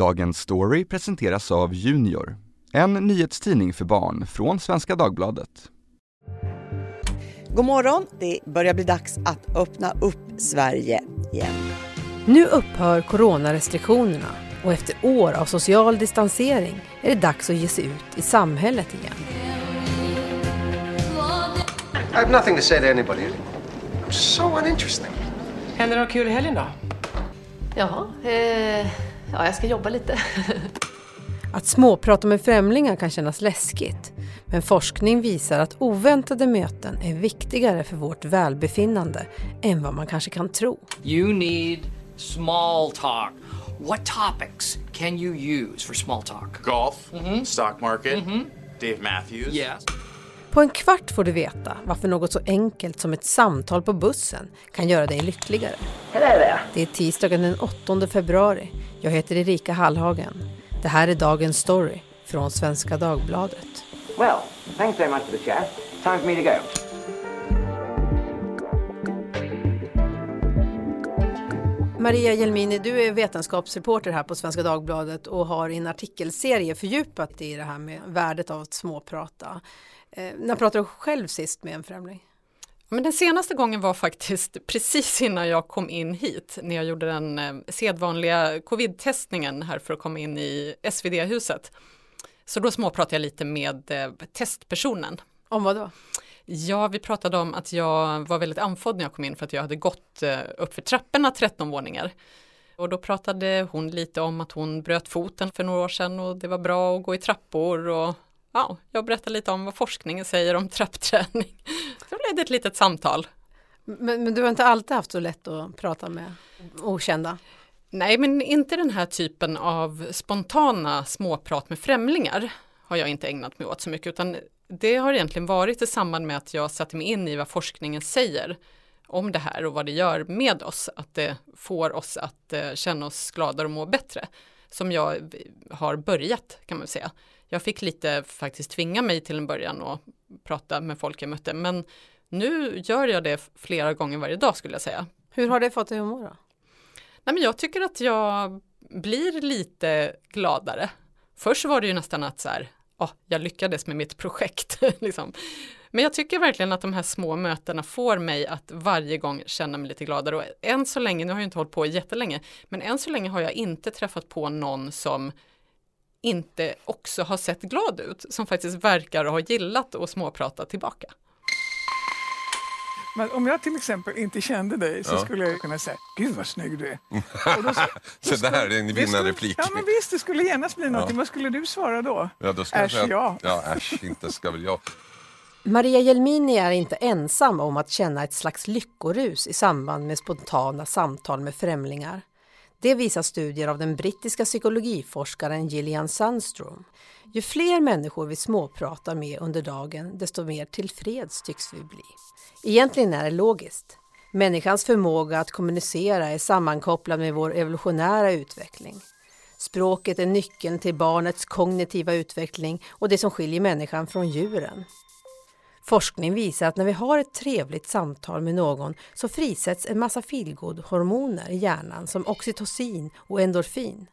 Dagens story presenteras av Junior, en nyhetstidning för barn från Svenska Dagbladet. God morgon! Det börjar bli dags att öppna upp Sverige igen. Nu upphör coronarestriktionerna och efter år av social distansering är det dags att ge sig ut i samhället igen. I have nothing to say to anybody. I'm so uninteresting. Händer det något kul i helgen då? Ja, eh, ja, jag ska jobba lite. Att småprata med främlingar kan kännas läskigt, men forskning visar att oväntade möten är viktigare för vårt välbefinnande än vad man kanske kan tro. You need small talk. What topics can you use for small talk? Golf, stock market, Dave Matthews. Yes. På en kvart får du veta varför något så enkelt som ett samtal på bussen kan göra dig lyckligare. Det är tisdagen den 8 februari. Jag heter Erika Hallhagen. Det här är dagens story från Svenska Dagbladet. Well, thanks very much for the chat. Time for me to go. Maria Jelmini, du är vetenskapsreporter här på Svenska Dagbladet och har i en artikelserie fördjupat dig i det här med värdet av att småprata. Eh, när pratade du själv sist med en främling? Men den senaste gången var faktiskt precis innan jag kom in hit, när jag gjorde den eh, sedvanliga covid-testningen här för att komma in i SvD-huset. Så då småpratade jag lite med eh, testpersonen. Om vad då? Ja, vi pratade om att jag var väldigt andfådd när jag kom in för att jag hade gått upp för trapporna 13 våningar. Och då pratade hon lite om att hon bröt foten för några år sedan och det var bra att gå i trappor och ja, jag berättade lite om vad forskningen säger om trappträning. Så blev det ett litet samtal. Men, men du har inte alltid haft så lätt att prata med okända? Nej, men inte den här typen av spontana småprat med främlingar har jag inte ägnat mig åt så mycket, utan det har egentligen varit i samband med att jag satte mig in i vad forskningen säger om det här och vad det gör med oss, att det får oss att eh, känna oss gladare och må bättre, som jag har börjat kan man säga. Jag fick lite faktiskt tvinga mig till en början och prata med folk jag mötte, men nu gör jag det flera gånger varje dag skulle jag säga. Hur har det fått dig att må då? Nej, men jag tycker att jag blir lite gladare. Först var det ju nästan att så här, oh, jag lyckades med mitt projekt. liksom. Men jag tycker verkligen att de här små mötena får mig att varje gång känna mig lite gladare. Och än så länge, nu har jag inte hållit på jättelänge, men än så länge har jag inte träffat på någon som inte också har sett glad ut, som faktiskt verkar ha gillat att småprata tillbaka. Men om jag till exempel inte kände dig så Ja. skulle jag kunna säga, gud vad snygg du är. Och då, Så det här är en vinnarreplik. skulle, ja men visst, det skulle genast bli någonting. Vad skulle du svara då? Ja, då jag Äsch, säga, ja. ja, äsch, inte ska väl jag. Maria Jelmini är inte ensam om att känna ett slags lyckorus i samband med spontana samtal med främlingar. Det visar studier av den brittiska psykologiforskaren Gillian Sandstrom. Ju fler människor vi småpratar med under dagen, desto mer tillfreds tycks vi bli. Egentligen är det logiskt. Människans förmåga att kommunicera är sammankopplad med vår evolutionära utveckling. Språket är nyckeln till barnets kognitiva utveckling och det som skiljer människan från djuren. Forskning visar att när vi har ett trevligt samtal med någon så frisätts en massa feelgood-hormoner i hjärnan som oxytocin och endorfin.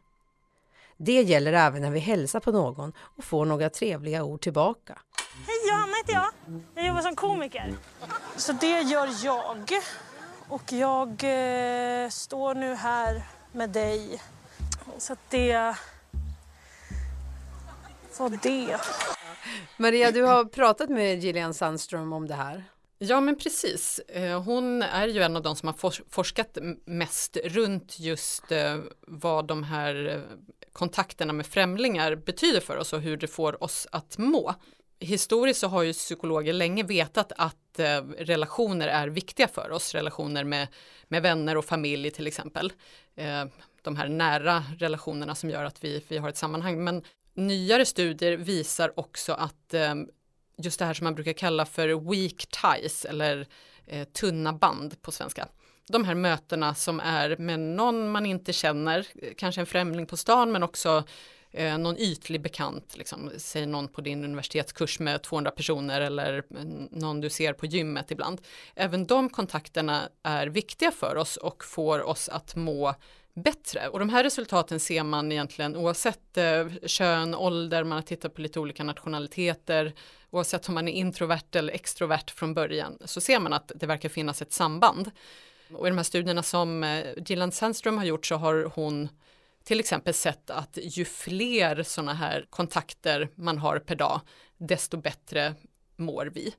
Det gäller även när vi hälsar på någon och får några trevliga ord tillbaka. Hej, Johanna heter jag. Jag jobbar som komiker. Så det gör jag. Och jag eh, står nu här med dig. Så att det var det. Maria, du har pratat med Gillian Sandström om det här. Ja men precis, Eh, hon är ju en av de som har fors- forskat mest runt just eh, vad de här eh, kontakterna med främlingar betyder för oss och hur det får oss att må. Historiskt så har ju psykologer länge vetat att relationer är viktiga för oss, relationer med, med vänner och familj till exempel. De här nära relationerna som gör att vi, vi har ett sammanhang. Men nyare studier visar också att eh, just det här som man brukar kalla för weak ties eller eh, tunna band på svenska. De här mötena som är med någon man inte känner, kanske en främling på stan men också eh, någon ytlig bekant, liksom, säg någon på din universitetskurs med 200 personer eller mm, någon du ser på gymmet ibland. Även de kontakterna är viktiga för oss och får oss att må bättre. Och de här resultaten ser man egentligen oavsett eh, kön, ålder, man har tittat på lite olika nationaliteter, oavsett om man är introvert eller extrovert från början, så ser man att det verkar finnas ett samband. Och i de här studierna som eh, Gillan Sandström har gjort så har hon till exempel sett att ju fler sådana här kontakter man har per dag, desto bättre mår vi.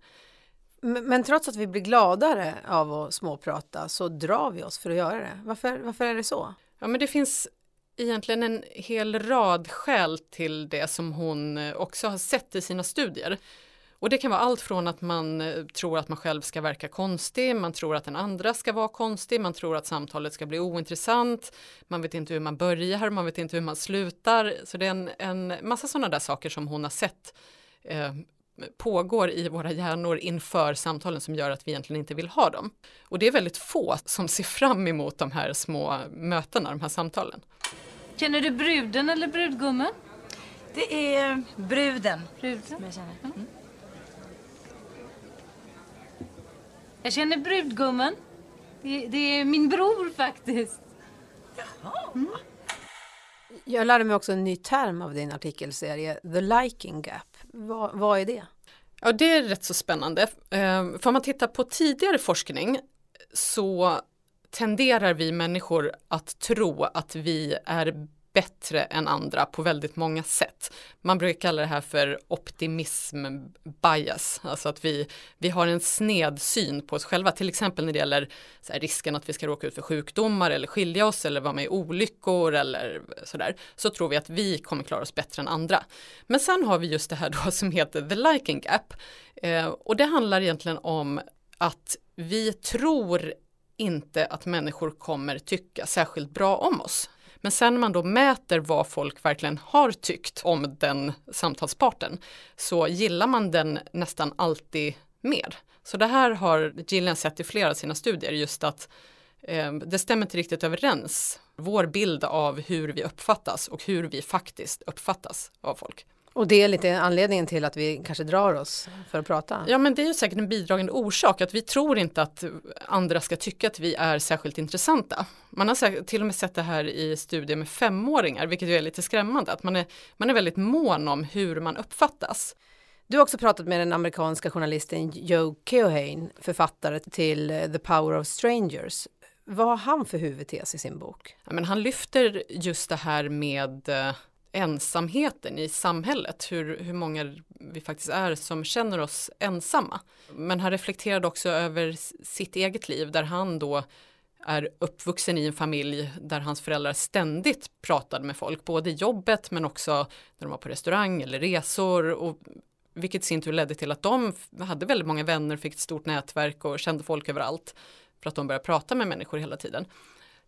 Men, men trots att vi blir gladare av att småprata så drar vi oss för att göra det. Varför, varför är det så? Ja, men det finns egentligen en hel rad skäl till det som hon eh, också har sett i sina studier. Och det kan vara allt från att man eh, tror att man själv ska verka konstig, man tror att den andra ska vara konstig, man tror att samtalet ska bli ointressant, man vet inte hur man börjar, man vet inte hur man slutar. Så det är en, en massa sådana där saker som hon har sett eh, pågår i våra hjärnor inför samtalen som gör att vi egentligen inte vill ha dem. Och det är väldigt få som ser fram emot de här små mötena, de här samtalen. Känner du bruden eller brudgummen? Det är bruden. Bruden? Jag känner. Mm. Jag känner brudgummen. Det, det är min bror faktiskt. Jaha. Mm. Jag lärde mig också en ny term av din artikelserie, the liking gap. Vad, vad är det? Ja, det är rätt så spännande. Ehm, för om man tittar på tidigare forskning så tenderar vi människor att tro att vi är bättre än andra på väldigt många sätt. Man brukar kalla det här för optimism bias, alltså att vi, vi har en sned syn på oss själva, till exempel när det gäller här, risken att vi ska råka ut för sjukdomar eller skilja oss eller vara med i olyckor eller sådär, så tror vi att vi kommer klara oss bättre än andra. Men sen har vi just det här då som heter the liking gap eh, och det handlar egentligen om att vi tror inte att människor kommer tycka särskilt bra om oss. Men sen när man då mäter vad folk verkligen har tyckt om den samtalsparten så gillar man den nästan alltid mer. Så det här har Gillian sett i flera av sina studier just att eh, det stämmer inte riktigt överens vår bild av hur vi uppfattas och hur vi faktiskt uppfattas av folk. Och det är lite anledningen till att vi kanske drar oss för att prata. Ja men det är ju säkert en bidragande orsak att vi tror inte att andra ska tycka att vi är särskilt intressanta. Man har till och med sett det här i studier med femåringar vilket är lite skrämmande att man är, man är väldigt mån om hur man uppfattas. Du har också pratat med den amerikanska journalisten Joe Keohane, författare till The Power of Strangers. Vad har han för huvudtes i sin bok? Ja, men han lyfter just det här med eh, ensamheten i samhället, hur, hur många vi faktiskt är som känner oss ensamma. Men han reflekterade också över sitt eget liv där han då är uppvuxen i en familj där hans föräldrar ständigt pratade med folk, både i jobbet men också när de var på restaurang eller resor och vilket i sin tur ledde till att de hade väldigt många vänner, fick ett stort nätverk och kände folk överallt för att de började prata med människor hela tiden.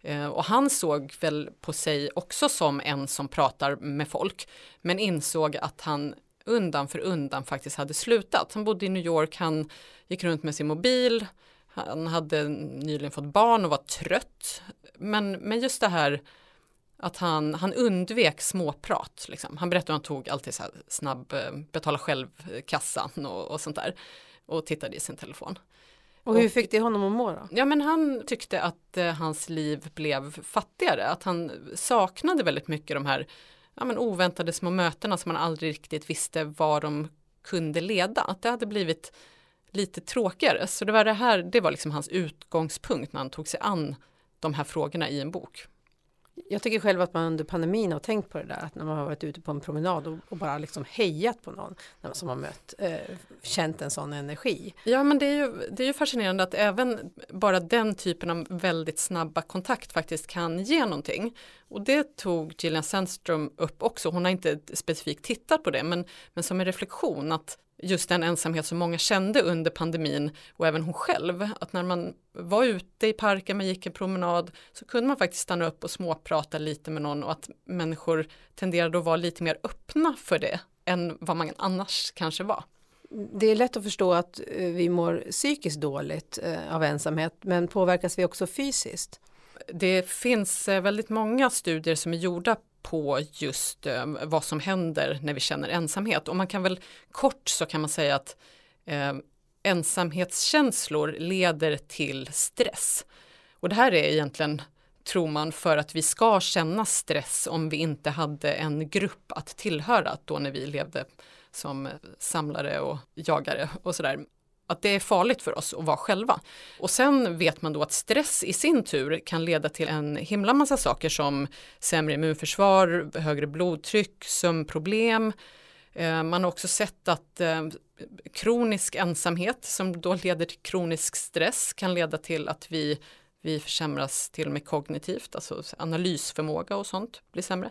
Eh, och han såg väl på sig också som en som pratar med folk, men insåg att han undan för undan faktiskt hade slutat. Han bodde i New York, han gick runt med sin mobil, han hade nyligen fått barn och var trött. Men, men just det här att han, han undvek småprat. Liksom. Han berättade att han tog alltid så här snabb eh, betala själv-kassan och, och sånt där och tittade i sin telefon. Och hur fick det honom att må då? Ja men han tyckte att eh, hans liv blev fattigare, att han saknade väldigt mycket de här ja, men oväntade små mötena som man aldrig riktigt visste var de kunde leda. Att det hade blivit lite tråkigare. Så det var det här, det var liksom hans utgångspunkt när han tog sig an de här frågorna i en bok. Jag tycker själv att man under pandemin har tänkt på det där att när man har varit ute på en promenad och, och bara liksom hejat på någon som har mött, eh, känt en sån energi. Ja men det är, ju, det är ju fascinerande att även bara den typen av väldigt snabba kontakt faktiskt kan ge någonting. Och det tog Gillian Sandström upp också, hon har inte specifikt tittat på det men, men som en reflektion att just den ensamhet som många kände under pandemin och även hon själv, att när man var ute i parken, man gick en promenad, så kunde man faktiskt stanna upp och småprata lite med någon och att människor tenderade att vara lite mer öppna för det än vad man annars kanske var. Det är lätt att förstå att eh, vi mår psykiskt dåligt eh, av ensamhet, men påverkas vi också fysiskt? Det finns eh, väldigt många studier som är gjorda på just eh, vad som händer när vi känner ensamhet. Och man kan väl kort så kan man säga att eh, ensamhetskänslor leder till stress. Och det här är egentligen tror man för att vi ska känna stress om vi inte hade en grupp att tillhöra då när vi levde som samlare och jagare och sådär. Att det är farligt för oss att vara själva. Och sen vet man då att stress i sin tur kan leda till en himla massa saker som sämre immunförsvar, högre blodtryck, sömnproblem. Eh, man har också sett att eh, kronisk ensamhet som då leder till kronisk stress kan leda till att vi, vi försämras till och med kognitivt, alltså analysförmåga och sånt blir sämre.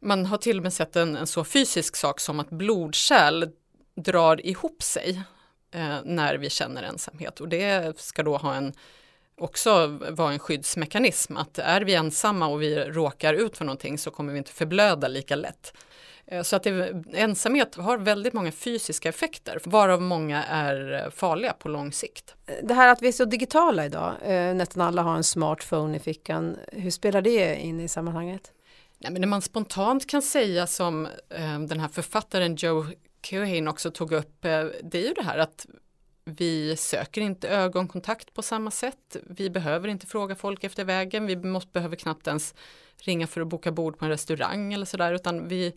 Man har till och med sett en, en så fysisk sak som att blodkärl drar ihop sig eh, när vi känner ensamhet och det ska då ha en också vara en skyddsmekanism att är vi ensamma och vi råkar ut för någonting så kommer vi inte förblöda lika lätt. Eh, så att det, ensamhet har väldigt många fysiska effekter, varav många är farliga på lång sikt. Det här att vi är så digitala idag, eh, nästan alla har en smartphone i fickan, hur spelar det in i sammanhanget? Nej, men det man spontant kan säga som eh, den här författaren Joe Keohane också tog upp, eh, det är ju det här att vi söker inte ögonkontakt på samma sätt. Vi behöver inte fråga folk efter vägen. Vi måste, behöver knappt ens ringa för att boka bord på en restaurang eller sådär, utan vi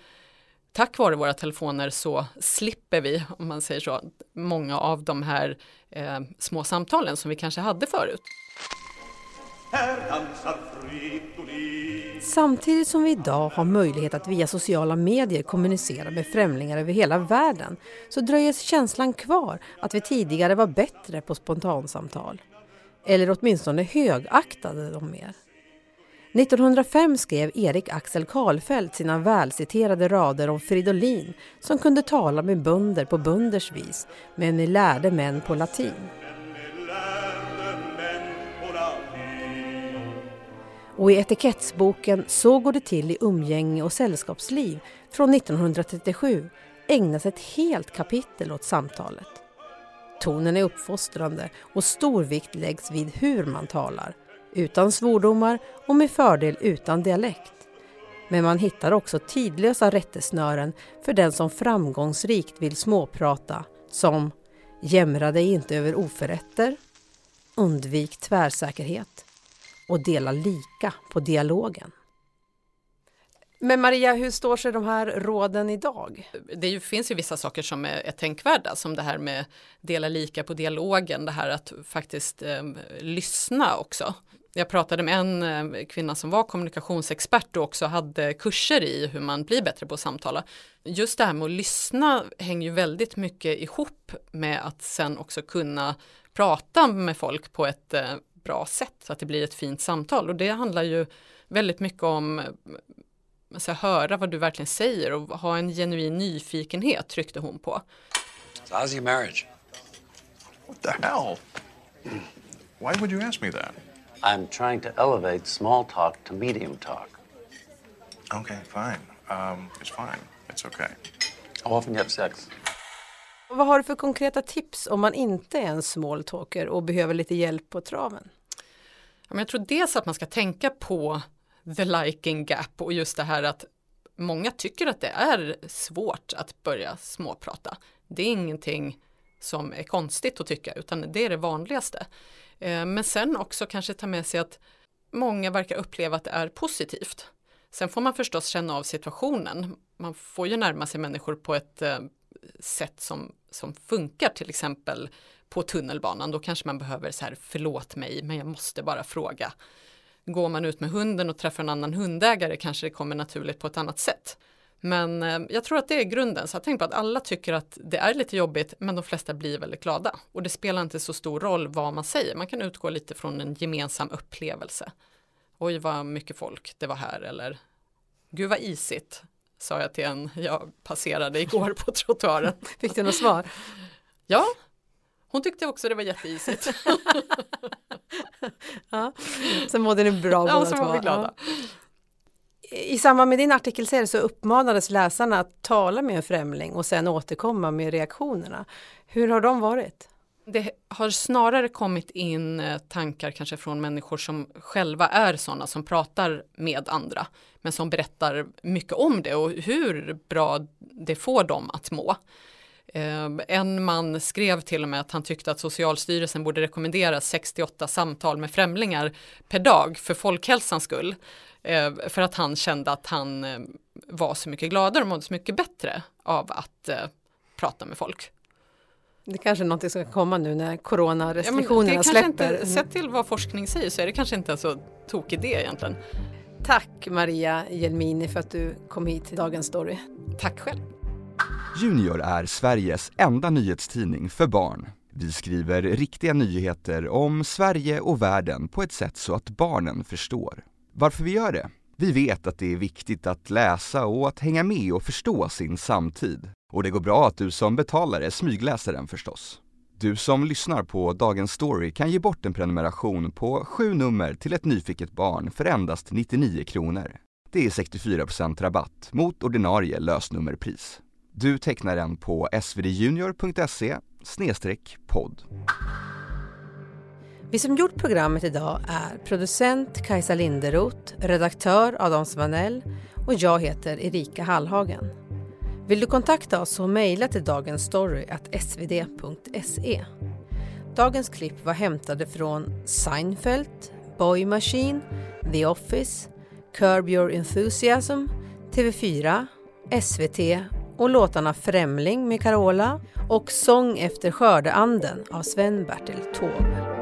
tack vare våra telefoner så slipper vi, om man säger så, många av de här eh, små samtalen som vi kanske hade förut. Samtidigt som vi idag har möjlighet att via sociala medier kommunicera med främlingar över hela världen så dröjer känslan kvar att vi tidigare var bättre på spontansamtal. Eller åtminstone högaktade dem mer. 1905 skrev Erik Axel Karlfeldt sina välciterade rader om Fridolin som kunde tala med bönder på bönders vis, men med lärde män på latin. Och i etikettsboken Så går det till i umgänge och sällskapsliv från 1937 ägnas ett helt kapitel åt samtalet. Tonen är uppfostrande och stor vikt läggs vid hur man talar, utan svordomar och med fördel utan dialekt. Men man hittar också tidlösa rättesnören för den som framgångsrikt vill småprata som Jämra dig inte över oförrätter, undvik tvärsäkerhet och dela lika på dialogen. Men Maria, hur står sig de här råden idag? Det finns ju vissa saker som är, är tänkvärda, som det här med dela lika på dialogen, det här att faktiskt eh, lyssna också. Jag pratade med en eh, kvinna som var kommunikationsexpert och också hade kurser i hur man blir bättre på att samtala. Just det här med att lyssna hänger ju väldigt mycket ihop med att sen också kunna prata med folk på ett eh, bra sätt så att det blir ett fint samtal och det handlar ju väldigt mycket om alltså, höra vad du verkligen säger och ha en genuin nyfikenhet tryckte hon på. So how's your marriage? What the hell? Why would you ask me that? I'm trying to elevate small talk to medium talk. Okay, fine. Um, it's fine. It's okay. How often you have sex? Vad har du för konkreta tips om man inte är en small talker och behöver lite hjälp på traven? Jag tror dels att man ska tänka på the liking gap och just det här att många tycker att det är svårt att börja småprata. Det är ingenting som är konstigt att tycka utan det är det vanligaste. Eh, men sen också kanske ta med sig att många verkar uppleva att det är positivt. Sen får man förstås känna av situationen. Man får ju närma sig människor på ett eh, sätt som, som funkar, till exempel på tunnelbanan. Då kanske man behöver så här, förlåt mig, men jag måste bara fråga. Går man ut med hunden och träffar en annan hundägare kanske det kommer naturligt på ett annat sätt. Men eh, jag tror att det är grunden, så jag tänker på att alla tycker att det är lite jobbigt, men de flesta blir väldigt glada. Och det spelar inte så stor roll vad man säger, man kan utgå lite från en gemensam upplevelse. Oj, vad mycket folk det var här, eller gud vad isigt, sa jag till en jag passerade igår på trottoaren. Fick du något svar? Ja, hon tyckte också det var jätteisigt. ja, så mådde ni bra Ja, så var vi glada. Ja. I samband med din artikelserie så uppmanades läsarna att tala med en främling och sen återkomma med reaktionerna. Hur har de varit? Det har snarare kommit in eh, tankar kanske från människor som själva är sådana som pratar med andra men som berättar mycket om det och hur bra det får dem att må. Eh, en man skrev till och med att han tyckte att Socialstyrelsen borde rekommendera 68 samtal med främlingar per dag för folkhälsans skull. Eh, för att han kände att han eh, var så mycket gladare och mådde så mycket bättre av att prata med folk. Det kanske är något som ska komma nu när coronarestriktionerna ja, släpper. Inte, sett till vad forskning säger så är det kanske inte en så tokig idé egentligen. Tack Maria Jelmini för att du kom hit till Dagens Story. Tack själv. Junior är Sveriges enda nyhetstidning för barn. Vi skriver riktiga nyheter om Sverige och världen på ett sätt så att barnen förstår. Varför vi gör det? Vi vet att det är viktigt att läsa och att hänga med och förstå sin samtid. Och det går bra att du som betalare smygläser den förstås. Du som lyssnar på Dagens Story kan ge bort en prenumeration på sju nummer till ett nyfiket barn för endast 99 kronor. Det är 64% rabatt mot ordinarie lösnummerpris. Du tecknar den på svdjunior.se podd. Vi som gjort programmet idag är producent Kajsa Linderoth, redaktör Adam Svanell och jag heter Erika Hallhagen. Vill du kontakta oss så mejla till dagensstory.svd.se. Dagens klipp var hämtade från Seinfeld, Boy Machine, The Office, Curb Your Enthusiasm, TV4, SVT och låtarna Främling med Carola och Sång efter skördeanden av Sven-Bertil Taube.